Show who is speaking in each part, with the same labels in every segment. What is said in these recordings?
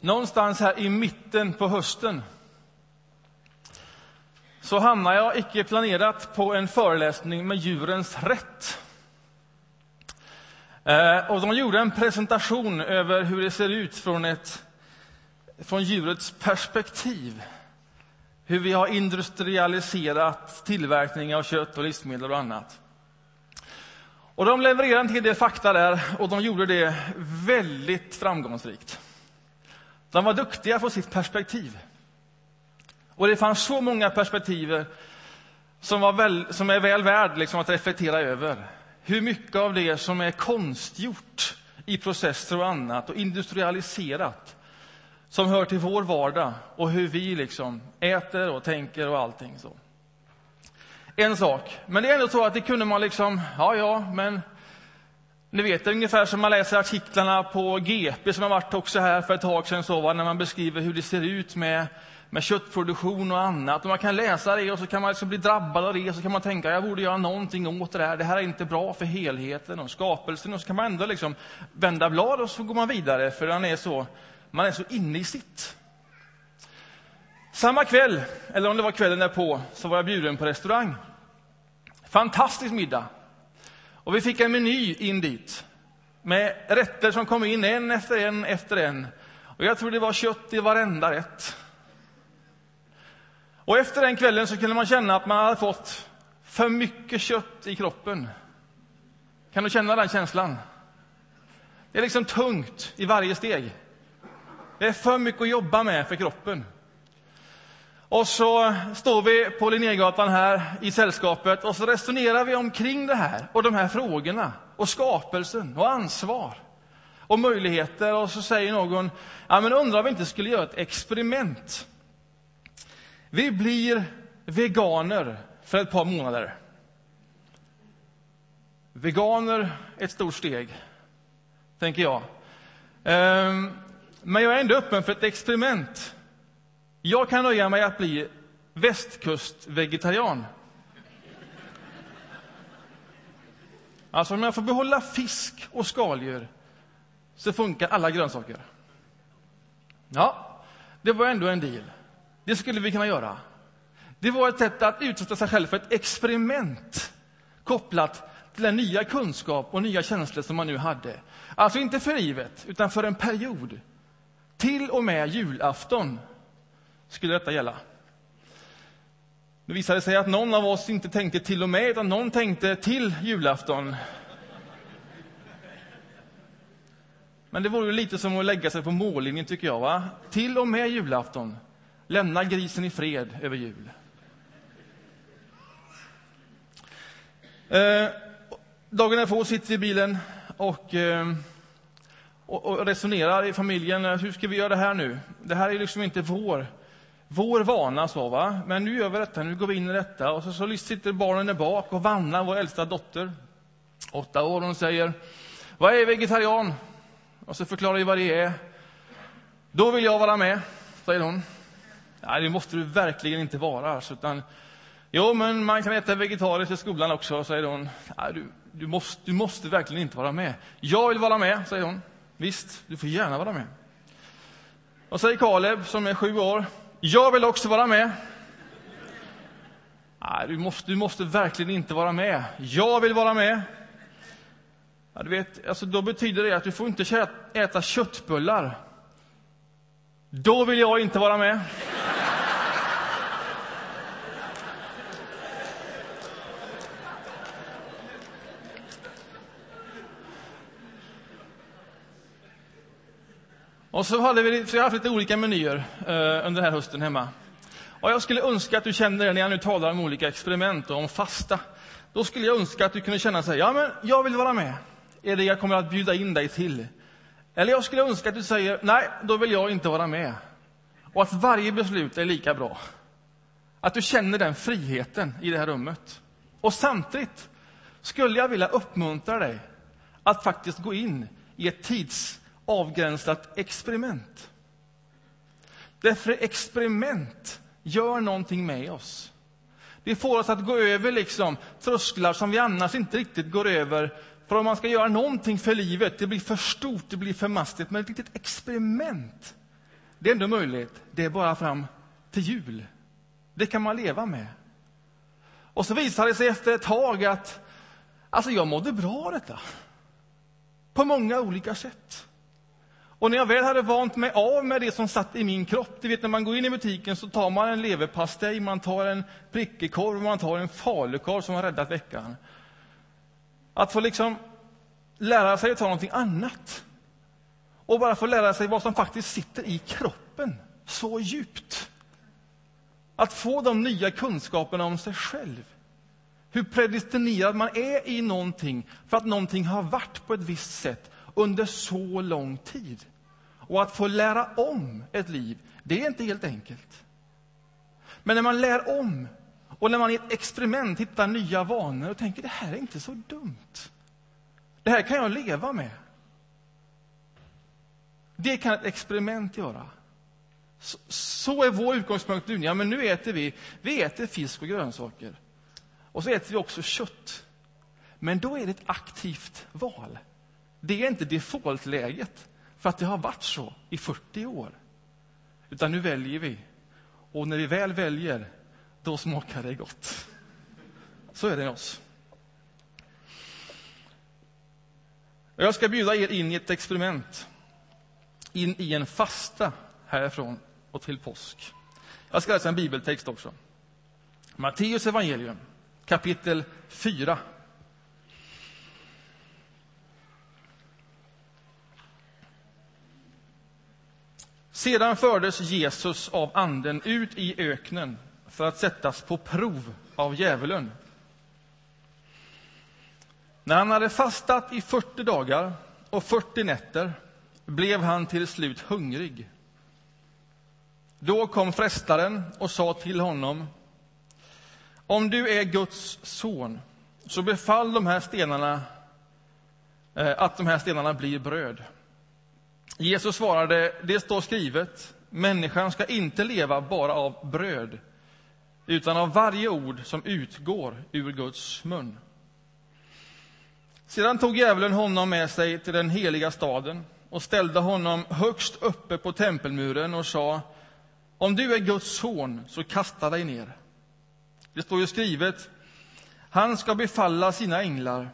Speaker 1: någonstans här i mitten på hösten så hamnade jag, icke planerat, på en föreläsning med Djurens rätt. Eh, och de gjorde en presentation över hur det ser ut från, ett, från djurets perspektiv. Hur vi har industrialiserat tillverkning av kött och livsmedel och annat. Och de levererade en hel del fakta där och de gjorde det väldigt framgångsrikt. De var duktiga på sitt perspektiv. Och det fanns så många perspektiv som, var väl, som är väl värd liksom att reflektera över. Hur mycket av det som är konstgjort i processer och annat och industrialiserat som hör till vår vardag och hur vi liksom äter och tänker och allting så. En sak. Men det är ändå så att det kunde man liksom, ja, ja, men ni vet ungefär som man läser artiklarna på GP som har varit också här för ett tag sedan, så, va, när man beskriver hur det ser ut med, med köttproduktion och annat. Och man kan läsa det och så kan man liksom bli drabbad av det och så kan man tänka jag borde göra någonting åt det här. Det här är inte bra för helheten och skapelsen. Och så kan man ändå liksom vända blad och så går man vidare för man är så, man är så inne i sitt. Samma kväll, eller om det var kvällen därpå, så var jag bjuden på restaurang. Fantastisk middag. Och vi fick en meny in dit med rätter som kom in en efter en efter en. Och jag tror det var kött i varenda rätt. Och efter den kvällen så kunde man känna att man hade fått för mycket kött i kroppen. Kan du känna den känslan? Det är liksom tungt i varje steg. Det är för mycket att jobba med för kroppen. Och så står vi på Linnégatan här i sällskapet och så resonerar vi omkring det här och de här frågorna och skapelsen och ansvar och möjligheter. Och så säger någon, ja men undrar om vi inte skulle göra ett experiment. Vi blir veganer för ett par månader. Veganer, ett stort steg, tänker jag. Ehm, men jag är ändå öppen för ett experiment. Jag kan nöja mig att bli västkustvegetarian. Alltså om jag får behålla fisk och skaldjur så funkar alla grönsaker. Ja, det var ändå en deal. Det skulle vi kunna göra. Det var ett sätt att utsätta sig själv för ett experiment kopplat till den nya kunskap och nya känslor som man nu hade. Alltså inte för livet, utan för en period. Till och med julafton skulle detta gälla. Det visade sig att någon av oss inte tänkte till och med, utan någon tänkte till julafton. Men det vore ju lite som att lägga sig på mållinjen, tycker jag. Va? Till och med julafton. Lämna grisen i fred över jul. Eh, dagen därpå sitter vi i bilen och, eh, och, och, resonerar i familjen. Hur ska vi göra det här nu? Det här är liksom inte vår vår vana, så va. Men nu gör vi detta, nu går vi in i detta. Och så, så sitter barnen där bak och Vanna, vår äldsta dotter, åtta år, hon säger, vad är vegetarian? Och så förklarar vi vad det är. Då vill jag vara med, säger hon. Nej, det måste du verkligen inte vara. Alltså, utan, jo, men man kan äta vegetariskt i skolan också, säger hon. Nej, du, du, måste, du måste verkligen inte vara med. Jag vill vara med, säger hon. Visst, du får gärna vara med. Och säger Kaleb, som är sju år. Jag vill också vara med. Nej, du måste, du måste verkligen inte vara med. Jag vill vara med. Ja, du vet, alltså då betyder det att du får inte äta köttbullar. Då vill jag inte vara med. Och så hade vi, så jag har haft lite olika menyer eh, under den här hösten hemma. Och jag skulle önska att du kände det när jag nu talar om olika experiment och om fasta. Då skulle jag önska att du kunde känna sig, ja men jag vill vara med. Är det jag kommer att bjuda in dig till? Eller jag skulle önska att du säger, nej, då vill jag inte vara med. Och att varje beslut är lika bra. Att du känner den friheten i det här rummet. Och samtidigt skulle jag vilja uppmuntra dig att faktiskt gå in i ett tids avgränsat experiment. Därför experiment gör någonting med oss. Det får oss att gå över liksom trösklar som vi annars inte riktigt går över. För om man ska göra någonting för livet, det blir för stort, det blir för mastigt. Men ett litet experiment det är ändå möjligt. Det är bara fram till jul. Det kan man leva med. Och så visar det sig efter ett tag att alltså jag mådde bra av detta. På många olika sätt. Och när jag väl hade vant mig av med det som satt i min kropp, du vet när man går in i butiken så tar man en leverpastej, man tar en prickekorv, man tar en falukorv som har räddat veckan. Att få liksom lära sig att ta någonting annat. Och bara få lära sig vad som faktiskt sitter i kroppen, så djupt. Att få de nya kunskaperna om sig själv. Hur predestinerad man är i någonting för att någonting har varit på ett visst sätt under så lång tid. Och att få lära om ett liv, det är inte helt enkelt. Men när man lär om och när man i ett experiment hittar nya vanor och tänker det här är inte så dumt. Det här kan jag leva med. Det kan ett experiment göra. Så, så är vår utgångspunkt nu. Ja, men nu äter vi, vi äter fisk och grönsaker. Och så äter vi också kött. Men då är det ett aktivt val. Det är inte default-läget för att det har varit så i 40 år. Utan nu väljer vi. Och när vi väl väljer, då smakar det gott. Så är det med oss. Jag ska bjuda er in i ett experiment. In i en fasta härifrån och till påsk. Jag ska läsa en bibeltext också. Matteus evangelium, kapitel 4. Sedan fördes Jesus av Anden ut i öknen för att sättas på prov av djävulen. När han hade fastat i 40 dagar och 40 nätter blev han till slut hungrig. Då kom frestaren och sa till honom Om du är Guds son, så befall de här stenarna eh, att de här stenarna blir bröd. Jesus svarade, det står skrivet, människan ska inte leva bara av bröd, utan av varje ord som utgår ur Guds mun. Sedan tog djävulen honom med sig till den heliga staden och ställde honom högst uppe på tempelmuren och sa om du är Guds son, så kasta dig ner. Det står ju skrivet han ska befalla sina änglar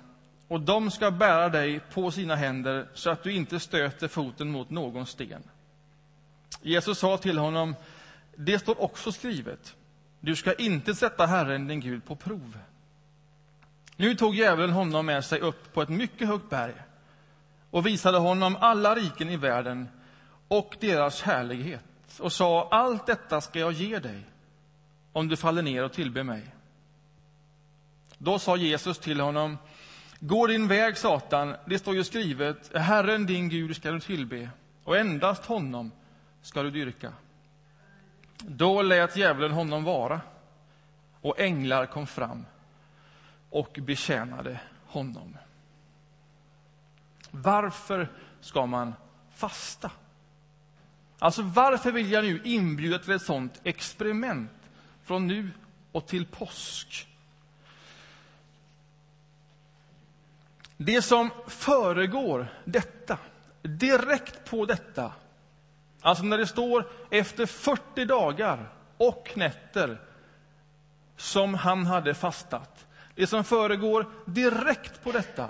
Speaker 1: och de ska bära dig på sina händer så att du inte stöter foten mot någon sten. Jesus sa till honom det står också skrivet du ska inte sätta Herren, din Gud, på prov. Nu tog djävulen honom med sig upp på ett mycket högt berg och visade honom alla riken i världen och deras härlighet och sa allt detta ska jag ge dig om du faller ner och tillber mig. Då sa Jesus till honom Gå din väg, Satan, det står ju skrivet Herren din Gud ska du tillbe och endast honom ska du dyrka. Då lät djävulen honom vara och änglar kom fram och betjänade honom. Varför ska man fasta? Alltså, varför vill jag nu inbjuda till ett sånt experiment från nu och till påsk? Det som föregår detta, direkt på detta, alltså när det står efter 40 dagar och nätter som han hade fastat, det som föregår direkt på detta,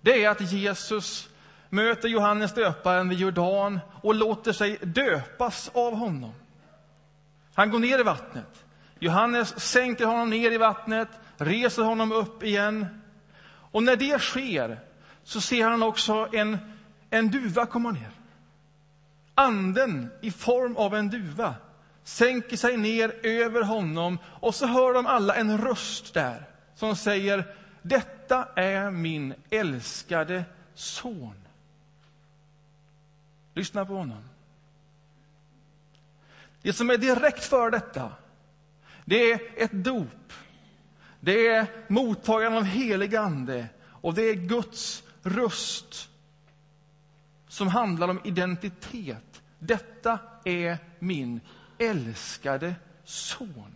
Speaker 1: det är att Jesus möter Johannes döparen vid Jordan och låter sig döpas av honom. Han går ner i vattnet. Johannes sänker honom ner i vattnet, reser honom upp igen. Och när det sker så ser han också en, en duva komma ner. Anden i form av en duva sänker sig ner över honom och så hör de alla en röst där som säger Detta är min älskade son. Lyssna på honom. Det som är direkt för detta, det är ett dop. Det är mottagande av helig ande och det är Guds röst som handlar om identitet. Detta är min älskade son.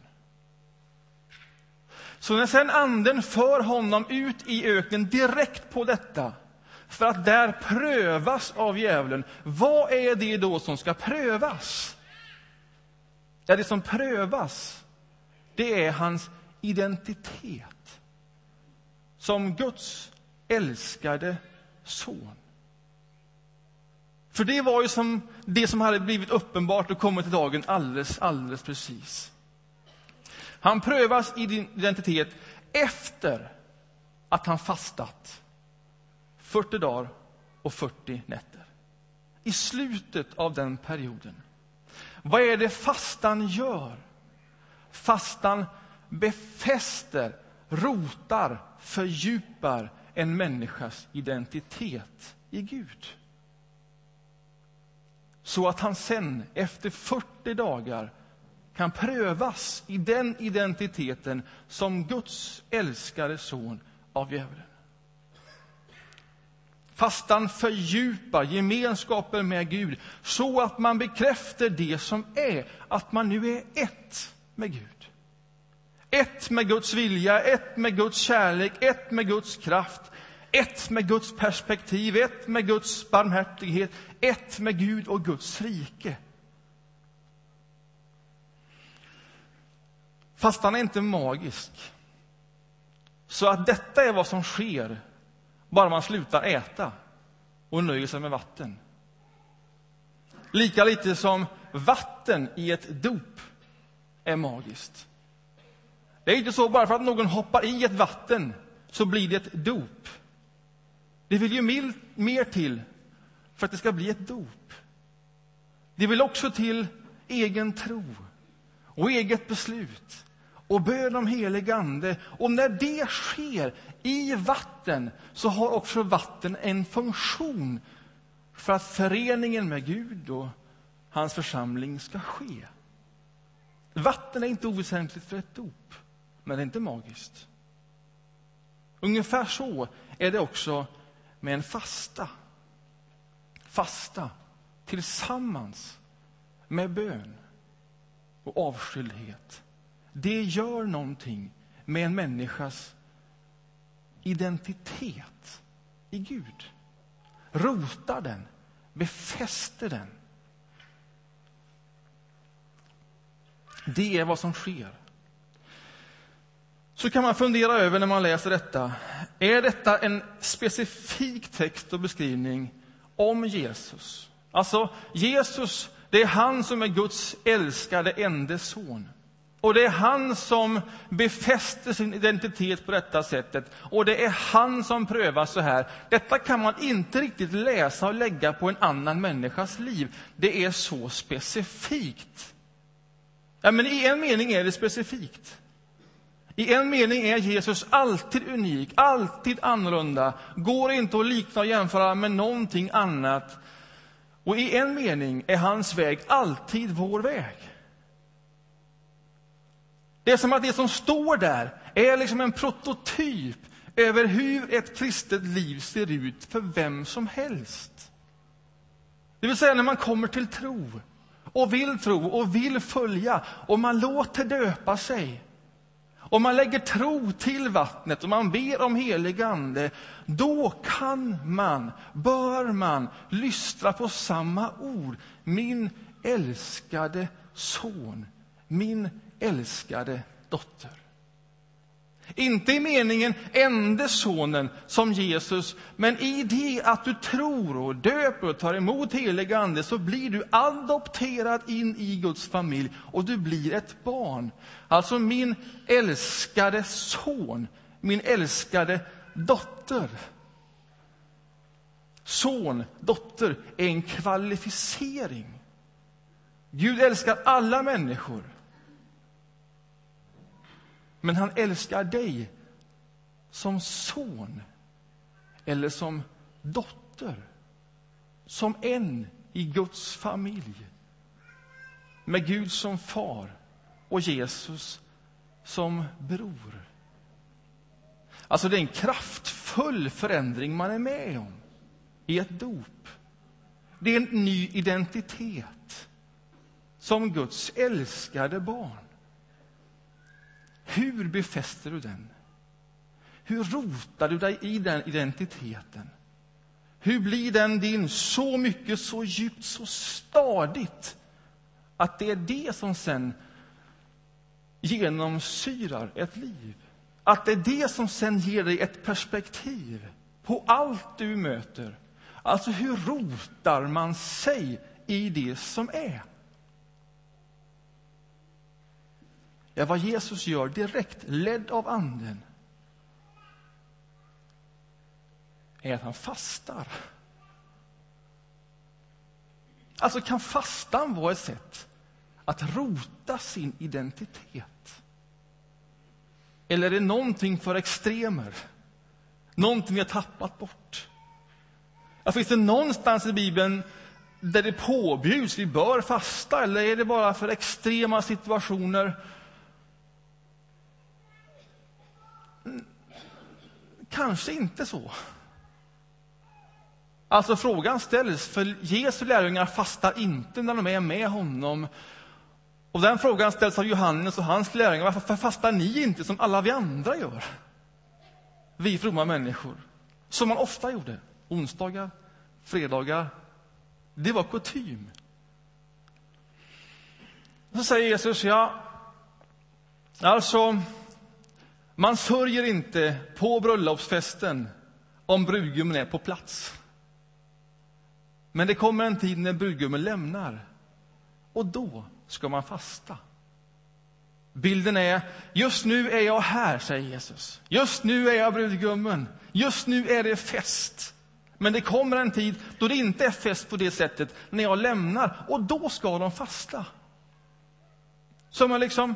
Speaker 1: Så när sen anden för honom ut i öknen direkt på detta för att där prövas av djävulen. Vad är det då som ska prövas? Ja, det som prövas, det är hans identitet som Guds älskade son. För det var ju som det som hade blivit uppenbart och kommit i dagen alldeles, alldeles precis. Han prövas i din identitet efter att han fastat 40 dagar och 40 nätter. I slutet av den perioden. Vad är det fastan gör? Fastan befäster, rotar, fördjupar en människas identitet i Gud. Så att han sen, efter 40 dagar, kan prövas i den identiteten som Guds älskade son av djävulen. Fastan fördjupar gemenskapen med Gud så att man bekräftar det som är, att man nu är ett med Gud. Ett med Guds vilja, ett med Guds kärlek, ett med Guds kraft, ett med Guds perspektiv, ett med Guds barmhärtighet, ett med Gud och Guds rike. Fastan är inte magisk. Så att detta är vad som sker bara man slutar äta och nöjer sig med vatten. Lika lite som vatten i ett dop är magiskt. Det är inte så bara för att någon hoppar i ett vatten så blir det ett dop. Det vill ju mer till för att det ska bli ett dop. Det vill också till egen tro och eget beslut och bön om helig ande. Och när det sker i vatten så har också vatten en funktion för att föreningen med Gud och hans församling ska ske. Vatten är inte oväsentligt för ett dop, men det är inte magiskt. Ungefär så är det också med en fasta. Fasta tillsammans med bön och avskildhet. Det gör någonting med en människas identitet i Gud. Rotar den, befäster den. Det är vad som sker. Så kan man fundera över när man läser detta. Är detta en specifik text och beskrivning om Jesus? Alltså, Jesus, det är han som är Guds älskade enda son. Och det är han som befäster sin identitet på detta sättet. Och det är han som prövas så här. Detta kan man inte riktigt läsa och lägga på en annan människas liv. Det är så specifikt. Ja, men i en mening är det specifikt. I en mening är Jesus alltid unik, alltid annorlunda. Går inte att likna och jämföra med någonting annat. Och i en mening är hans väg alltid vår väg. Det är som att det som står där är liksom en prototyp över hur ett kristet liv ser ut för vem som helst. Det vill säga när man kommer till tro och vill tro och vill följa och man låter döpa sig. Om man lägger tro till vattnet och man ber om helig ande, då kan man, bör man, lystra på samma ord. Min älskade son, min älskade dotter. Inte i meningen ende sonen som Jesus, men i det att du tror och döper och tar emot helig ande så blir du adopterad in i Guds familj och du blir ett barn. Alltså min älskade son, min älskade dotter. Son, dotter, är en kvalificering. Gud älskar alla människor. Men han älskar dig som son eller som dotter. Som en i Guds familj. Med Gud som far och Jesus som bror. Alltså, det är en kraftfull förändring man är med om i ett dop. Det är en ny identitet som Guds älskade barn. Hur befäster du den? Hur rotar du dig i den identiteten? Hur blir den din så mycket, så djupt, så stadigt att det är det som sen genomsyrar ett liv? Att det är det som sen ger dig ett perspektiv på allt du möter. Alltså, hur rotar man sig i det som är? Är vad Jesus gör direkt, ledd av Anden är att han fastar. Alltså, kan fastan vara ett sätt att rota sin identitet? Eller är det någonting för extremer? Någonting vi har tappat bort? Ja, finns det någonstans i Bibeln där det påbjuds, vi bör fasta, eller är det bara för extrema situationer? Kanske inte så. Alltså frågan ställs, för Jesu lärjungar fastar inte när de är med honom. Och den frågan ställs av Johannes och hans lärjungar. Varför fastar ni inte som alla vi andra gör? Vi fromma människor. Som man ofta gjorde. Onsdagar, fredagar. Det var kutym. Så säger Jesus, ja, alltså, man sörjer inte på bröllopsfesten om brudgummen är på plats. Men det kommer en tid när brudgummen lämnar och då ska man fasta. Bilden är, just nu är jag här, säger Jesus. Just nu är jag brudgummen. Just nu är det fest. Men det kommer en tid då det inte är fest på det sättet, när jag lämnar, och då ska de fasta. Så man liksom,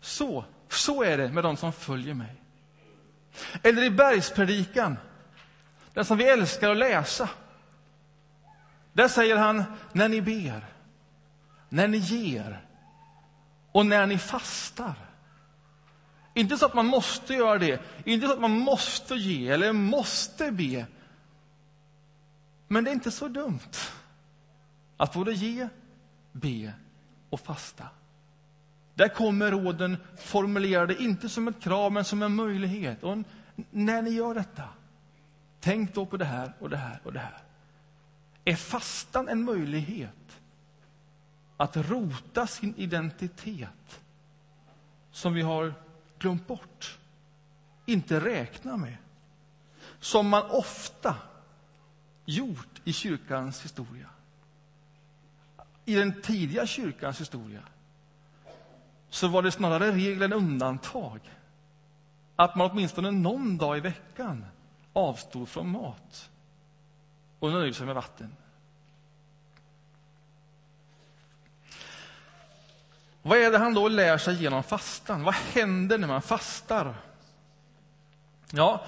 Speaker 1: så, så är det med de som följer mig. Eller i bergspredikan, den som vi älskar att läsa. Där säger han, när ni ber, när ni ger och när ni fastar. Inte så att man måste göra det, inte så att man måste ge eller måste be. Men det är inte så dumt att både ge, be och fasta. Där kommer råden formulerade inte som ett krav, men som en möjlighet. Och när ni gör detta, tänk då på det här och det här och det här. Är fastan en möjlighet att rota sin identitet som vi har glömt bort, inte räkna med, som man ofta gjort i kyrkans historia? I den tidiga kyrkans historia så var det snarare regel än undantag att man åtminstone någon dag i veckan avstod från mat och nöjde sig med vatten. Vad är det han då lär sig genom fastan? Vad händer när man fastar? Ja,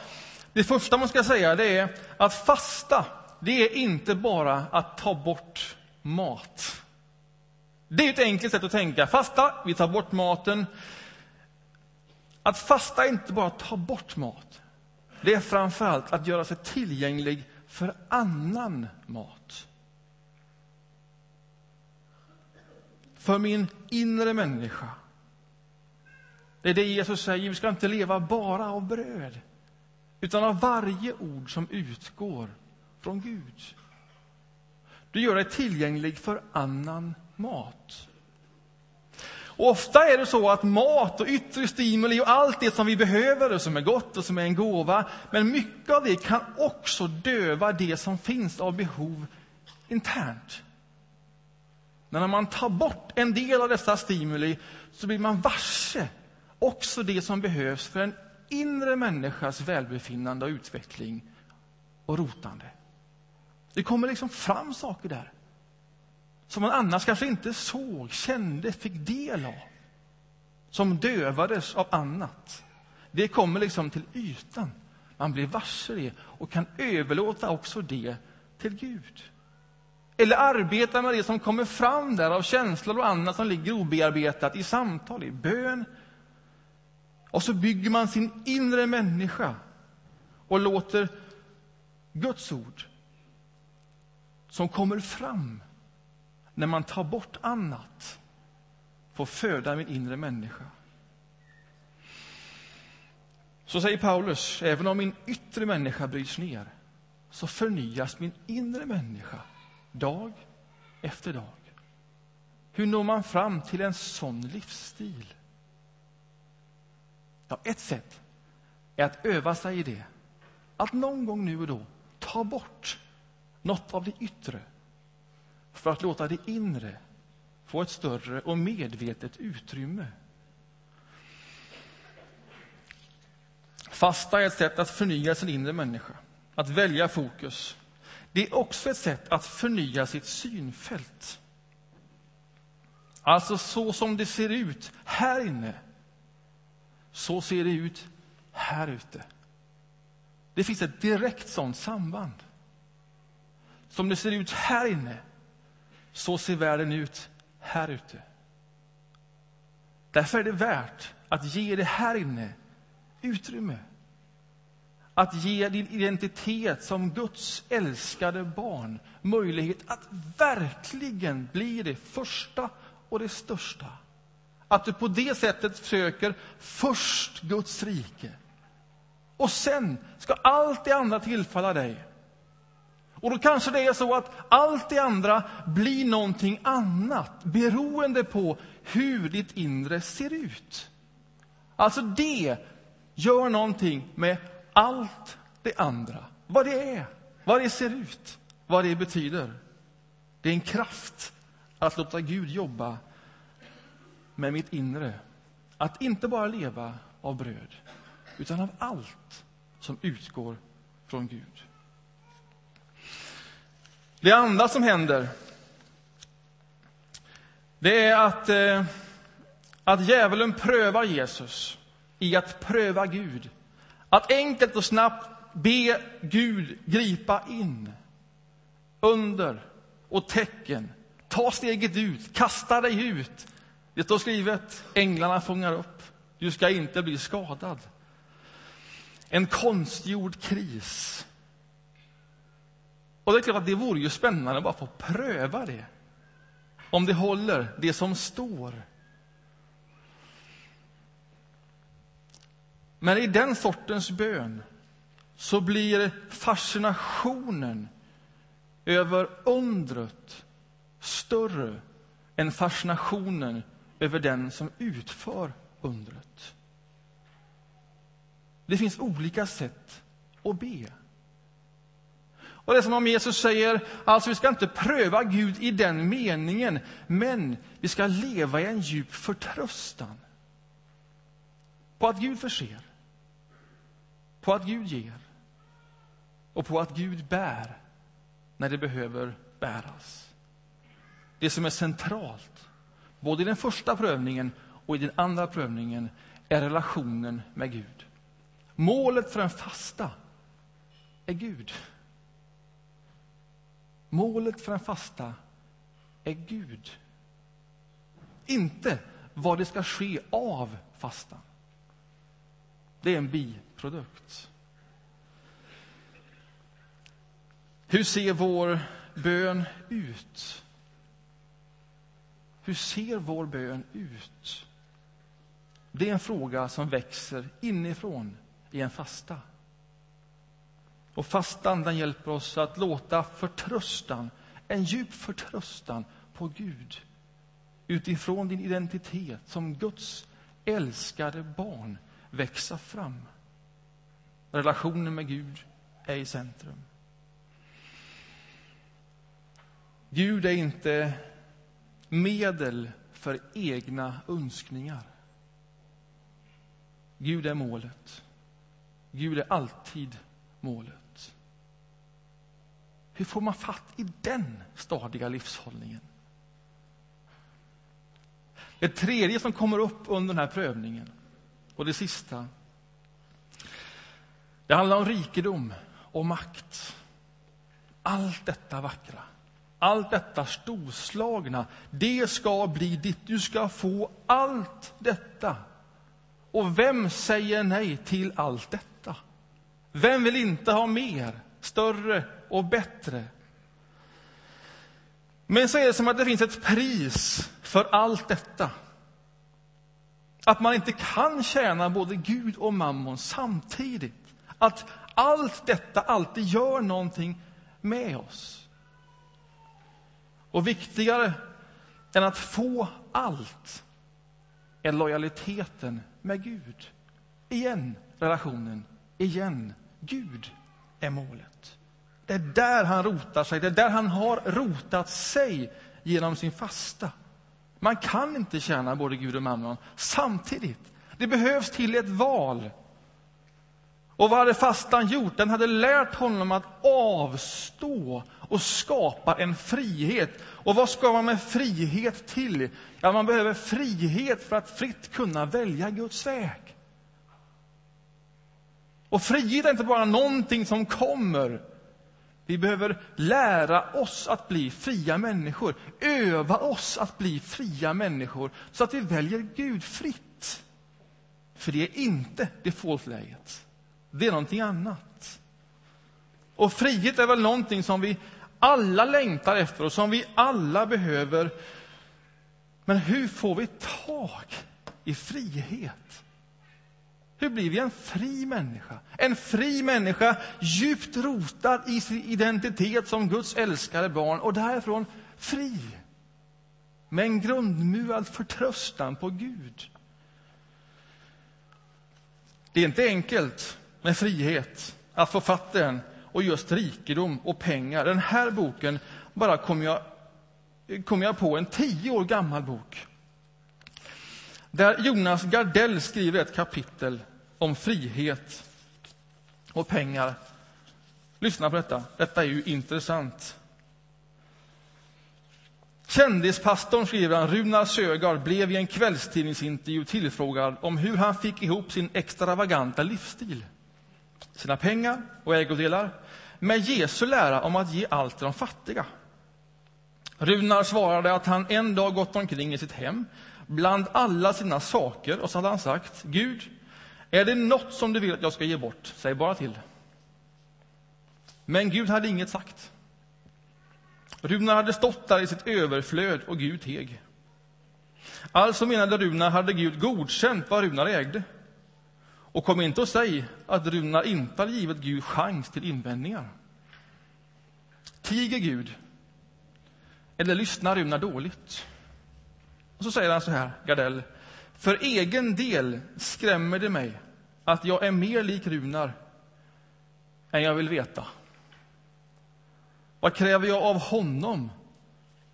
Speaker 1: det första man ska säga det är att fasta, det är inte bara att ta bort mat. Det är ett enkelt sätt att tänka. Fasta, vi tar bort maten. Att fasta är inte bara att ta bort mat. Det är framför allt att göra sig tillgänglig för annan mat. För min inre människa. Det är det Jesus säger, vi ska inte leva bara av bröd utan av varje ord som utgår från Gud. Du gör dig tillgänglig för annan mat. Och ofta är det så att mat och yttre stimuli och allt det som vi behöver och som är gott och som är en gåva, men mycket av det kan också döva det som finns av behov internt. Men när man tar bort en del av dessa stimuli så blir man varse också det som behövs för en inre människas välbefinnande och utveckling och rotande. Det kommer liksom fram saker där som man annars kanske inte såg, kände, fick del av. Som dövades av annat. Det kommer liksom till ytan. Man blir varse det och kan överlåta också det till Gud. Eller arbeta med det som kommer fram där av känslor och annat som ligger obearbetat i samtal, i bön. Och så bygger man sin inre människa och låter Guds ord som kommer fram när man tar bort annat, får föda min inre människa. Så säger Paulus, även om min yttre människa bryts ner, så förnyas min inre människa dag efter dag. Hur når man fram till en sån livsstil? Ja, ett sätt är att öva sig i det. Att någon gång nu och då ta bort något av det yttre för att låta det inre få ett större och medvetet utrymme. Fasta är ett sätt att förnya sin inre människa, att välja fokus. Det är också ett sätt att förnya sitt synfält. Alltså så som det ser ut här inne, så ser det ut här ute. Det finns ett direkt sånt samband. Som det ser ut här inne, så ser världen ut här ute. Därför är det värt att ge det här inne utrymme. Att ge din identitet som Guds älskade barn möjlighet att verkligen bli det första och det största. Att du på det sättet söker först Guds rike. Och sen ska allt det andra tillfalla dig. Och då kanske det är så att allt det andra blir någonting annat beroende på hur ditt inre ser ut. Alltså det gör någonting med allt det andra. Vad det är, vad det ser ut, vad det betyder. Det är en kraft att låta Gud jobba med mitt inre. Att inte bara leva av bröd, utan av allt som utgår från Gud. Det andra som händer det är att, eh, att djävulen prövar Jesus i att pröva Gud. Att enkelt och snabbt be Gud gripa in. Under och tecken. Ta steget ut, kasta dig ut. Det står skrivet, änglarna fångar upp. Du ska inte bli skadad. En konstgjord kris. Och det är klart att det vore ju spännande att bara få pröva det. Om det håller, det som står. Men i den sortens bön så blir fascinationen över undret större än fascinationen över den som utför undret. Det finns olika sätt att be. Och det är som om Jesus säger, alltså vi ska inte pröva Gud i den meningen, men vi ska leva i en djup förtröstan på att Gud förser, på att Gud ger och på att Gud bär när det behöver bäras. Det som är centralt, både i den första prövningen och i den andra prövningen, är relationen med Gud. Målet för en fasta är Gud. Målet för en fasta är Gud. Inte vad det ska ske av fastan. Det är en biprodukt. Hur ser vår bön ut? Hur ser vår bön ut? Det är en fråga som växer inifrån i en fasta. Och fastan den hjälper oss att låta förtröstan, en djup förtröstan på Gud utifrån din identitet som Guds älskade barn växa fram. Relationen med Gud är i centrum. Gud är inte medel för egna önskningar. Gud är målet. Gud är alltid målet. Hur får man fatt i den stadiga livshållningen? Det tredje som kommer upp under den här prövningen, och det sista, det handlar om rikedom och makt. Allt detta vackra, allt detta storslagna, det ska bli ditt. Du ska få allt detta. Och vem säger nej till allt detta? Vem vill inte ha mer, större och bättre? Men så är det som att det finns ett pris för allt detta. Att man inte kan tjäna både Gud och mammon samtidigt. Att allt detta alltid gör någonting med oss. Och viktigare än att få allt är lojaliteten med Gud. Igen relationen, igen Gud är målet. Det är där han rotar sig, det är där han har rotat sig genom sin fasta. Man kan inte tjäna både Gud och mammon samtidigt. Det behövs till ett val. Och vad hade fastan gjort? Den hade lärt honom att avstå och skapa en frihet. Och vad ska man med frihet till? Ja, man behöver frihet för att fritt kunna välja Guds väg. Och frihet är inte bara någonting som kommer. Vi behöver lära oss att bli fria människor, öva oss att bli fria människor så att vi väljer Gud fritt. För det är inte defaultläget. Det är någonting annat. Och frihet är väl någonting som vi alla längtar efter och som vi alla behöver. Men hur får vi tag i frihet? Hur blir vi en fri människa? En fri människa djupt rotad i sin identitet som Guds älskade barn och därifrån fri. Med en grundmurad förtröstan på Gud. Det är inte enkelt med frihet, att få fatt i den och just rikedom och pengar. Den här boken bara kom jag, kom jag på, en tio år gammal bok där Jonas Gardell skriver ett kapitel om frihet och pengar. Lyssna på detta. Detta är ju intressant. Kändispastorn, skriver han, Runar Sögaard blev i en kvällstidningsintervju tillfrågad om hur han fick ihop sin extravaganta livsstil, sina pengar och ägodelar, med Jesu lära om att ge allt till de fattiga. Runar svarade att han en dag gått omkring i sitt hem bland alla sina saker och så hade han sagt Gud, är det något som du vill att jag ska ge bort, säg bara till. Men Gud hade inget sagt. Runar hade stått där i sitt överflöd och Gud teg. Alltså menade Runar hade Gud godkänt vad Runar ägde. Och kom inte och säg att Runar inte hade givit Gud chans till invändningar. Tiger Gud? Eller lyssnar Runar dåligt? Och så säger han så här, Gardell. För egen del skrämmer det mig att jag är mer lik Runar än jag vill veta. Vad kräver jag av honom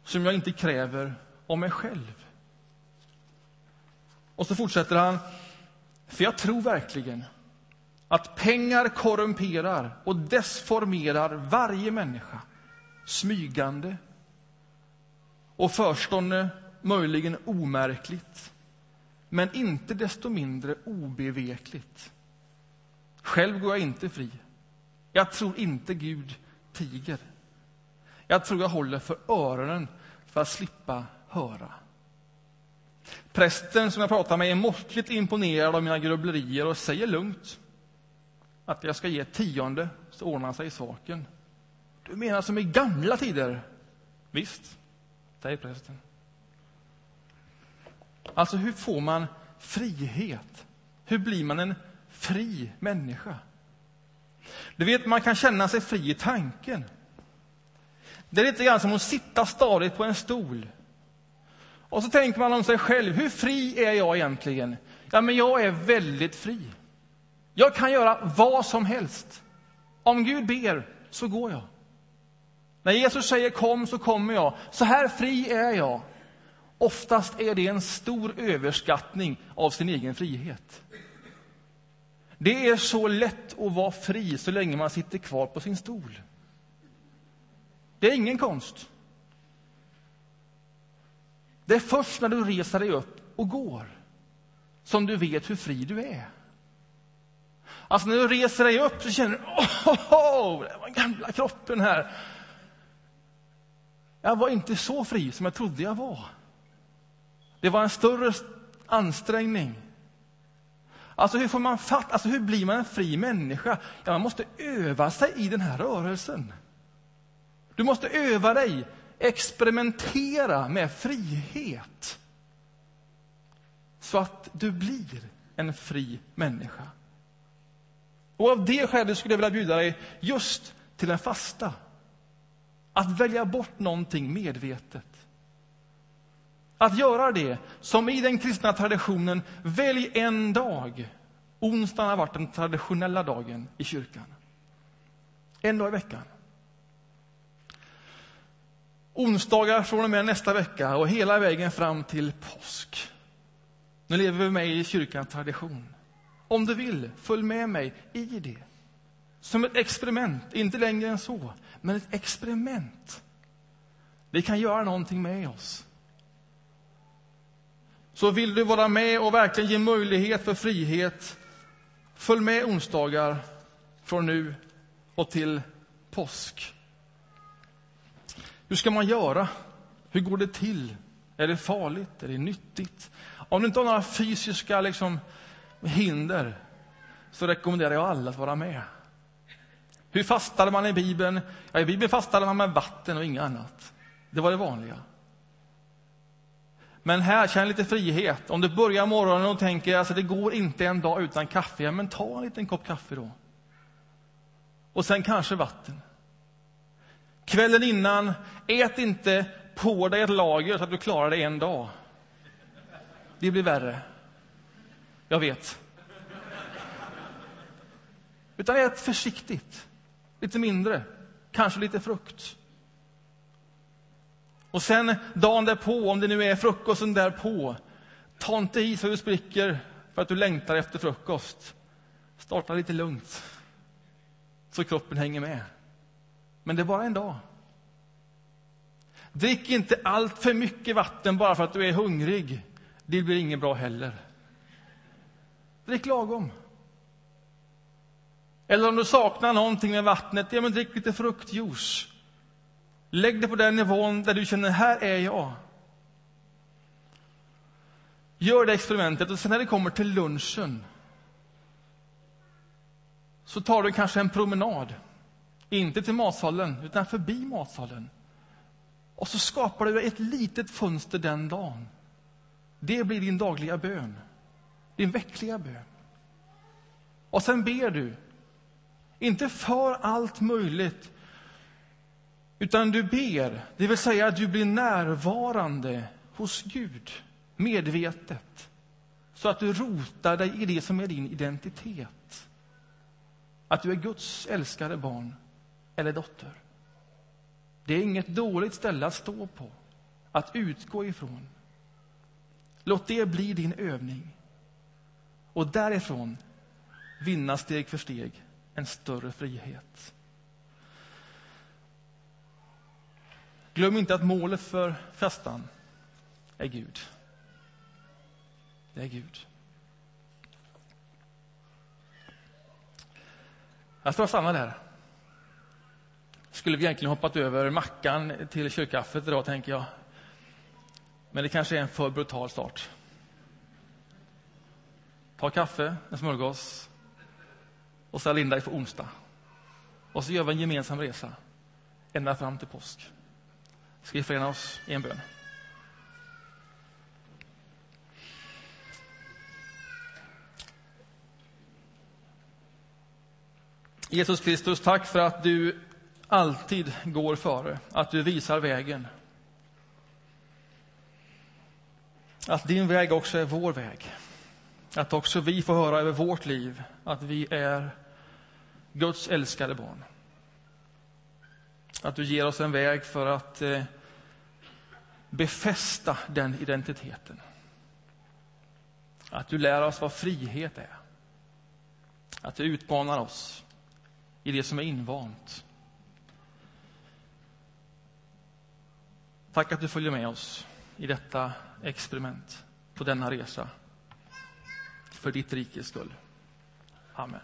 Speaker 1: som jag inte kräver av mig själv? Och så fortsätter han. För jag tror verkligen att pengar korrumperar och desformerar varje människa smygande och förstående möjligen omärkligt men inte desto mindre obevekligt. Själv går jag inte fri. Jag tror inte Gud tiger. Jag tror jag håller för öronen för att slippa höra. Prästen som jag pratar med är måttligt imponerad av mina grubblerier och säger lugnt att jag ska ge ett tionde, så ordnar sig saken. Du menar som i gamla tider? Visst, säger prästen. Alltså, hur får man frihet? Hur blir man en fri människa? Du vet, man kan känna sig fri i tanken. Det är lite grann som att sitta stadigt på en stol. Och så tänker man om sig själv, hur fri är jag egentligen? Ja, men jag är väldigt fri. Jag kan göra vad som helst. Om Gud ber, så går jag. När Jesus säger kom, så kommer jag. Så här fri är jag. Oftast är det en stor överskattning av sin egen frihet. Det är så lätt att vara fri så länge man sitter kvar på sin stol. Det är ingen konst. Det är först när du reser dig upp och går som du vet hur fri du är. Alltså när du reser dig upp så känner du oh, oh, det var gamla kroppen här. Jag var inte så fri som jag trodde jag var. Det var en större ansträngning. Alltså hur får man fatt, alltså hur blir man en fri människa? Ja, man måste öva sig i den här rörelsen. Du måste öva dig, experimentera med frihet. Så att du blir en fri människa. Och av det skälet skulle jag vilja bjuda dig just till en fasta. Att välja bort någonting medvetet. Att göra det som i den kristna traditionen, välj en dag. Onsdagen har varit den traditionella dagen i kyrkan. En dag i veckan. Onsdagar från och med nästa vecka och hela vägen fram till påsk. Nu lever vi med i kyrkans tradition. Om du vill, följ med mig i det. Som ett experiment, inte längre än så, men ett experiment. Det kan göra någonting med oss. Så vill du vara med och verkligen ge möjlighet för frihet, följ med onsdagar från nu och till påsk. Hur ska man göra? Hur går det till? Är det farligt? Är det nyttigt? Om du inte har några fysiska liksom, hinder så rekommenderar jag alla att vara med. Hur fastade man i Bibeln? Ja, I Bibeln fastade man med vatten och inget annat. Det var det vanliga. Men här, känn lite frihet. Om du börjar morgonen och tänker alltså det går inte en dag utan kaffe, ja, men ta en liten kopp kaffe då. Och sen kanske vatten. Kvällen innan, ät inte på dig ett lager så att du klarar det en dag. Det blir värre. Jag vet. Utan ät försiktigt. Lite mindre. Kanske lite frukt. Och sen dagen därpå, om det nu är frukosten därpå, ta inte i så du spricker för att du längtar efter frukost. Starta lite lugnt, så kroppen hänger med. Men det är bara en dag. Drick inte allt för mycket vatten bara för att du är hungrig. Det blir inget bra heller. Drick lagom. Eller om du saknar någonting med vattnet, ja men drick lite fruktjuice. Lägg det på den nivån där du känner, här är jag. Gör det experimentet och sen när det kommer till lunchen så tar du kanske en promenad. Inte till matsalen, utan förbi matsalen. Och så skapar du ett litet fönster den dagen. Det blir din dagliga bön, din veckliga bön. Och sen ber du, inte för allt möjligt, utan du ber, det vill säga att du blir närvarande hos Gud, medvetet. Så att du rotar dig i det som är din identitet. Att du är Guds älskade barn eller dotter. Det är inget dåligt ställe att stå på, att utgå ifrån. Låt det bli din övning. Och därifrån vinna steg för steg en större frihet. Glöm inte att målet för fastan är Gud. Det är Gud. Jag ska stanna stannar där. Skulle vi egentligen hoppat över mackan till kyrkkaffet idag, tänker jag. Men det kanske är en för brutal start. Ta kaffe, en smörgås och ställ in dig för onsdag. Och så gör vi en gemensam resa ända fram till påsk. Ska vi förena oss i en bön? Jesus Kristus, tack för att du alltid går före, att du visar vägen. Att din väg också är vår väg. Att också vi får höra över vårt liv att vi är Guds älskade barn. Att du ger oss en väg för att eh, befästa den identiteten. Att du lär oss vad frihet är. Att du utmanar oss i det som är invant. Tack att du följer med oss i detta experiment, på denna resa, för ditt rikes skull. Amen.